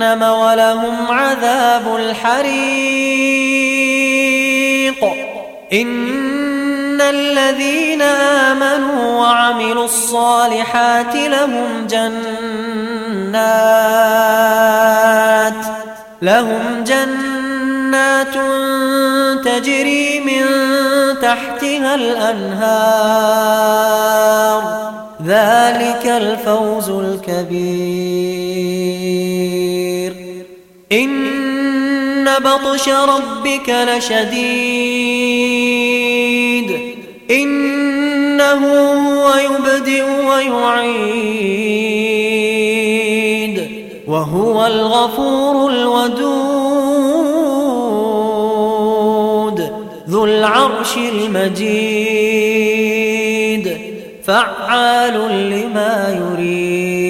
جهنم ولهم عذاب الحريق. إن الذين آمنوا وعملوا الصالحات لهم جنات لهم جنات تجري من تحتها الأنهار. ذلك الفوز الكبير. إن بطش ربك لشديد. إنه هو يبدئ ويعيد. وهو الغفور الودود. ذو العرش المجيد. فعال لما يريد.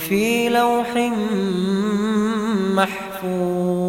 في لوح محفوظ.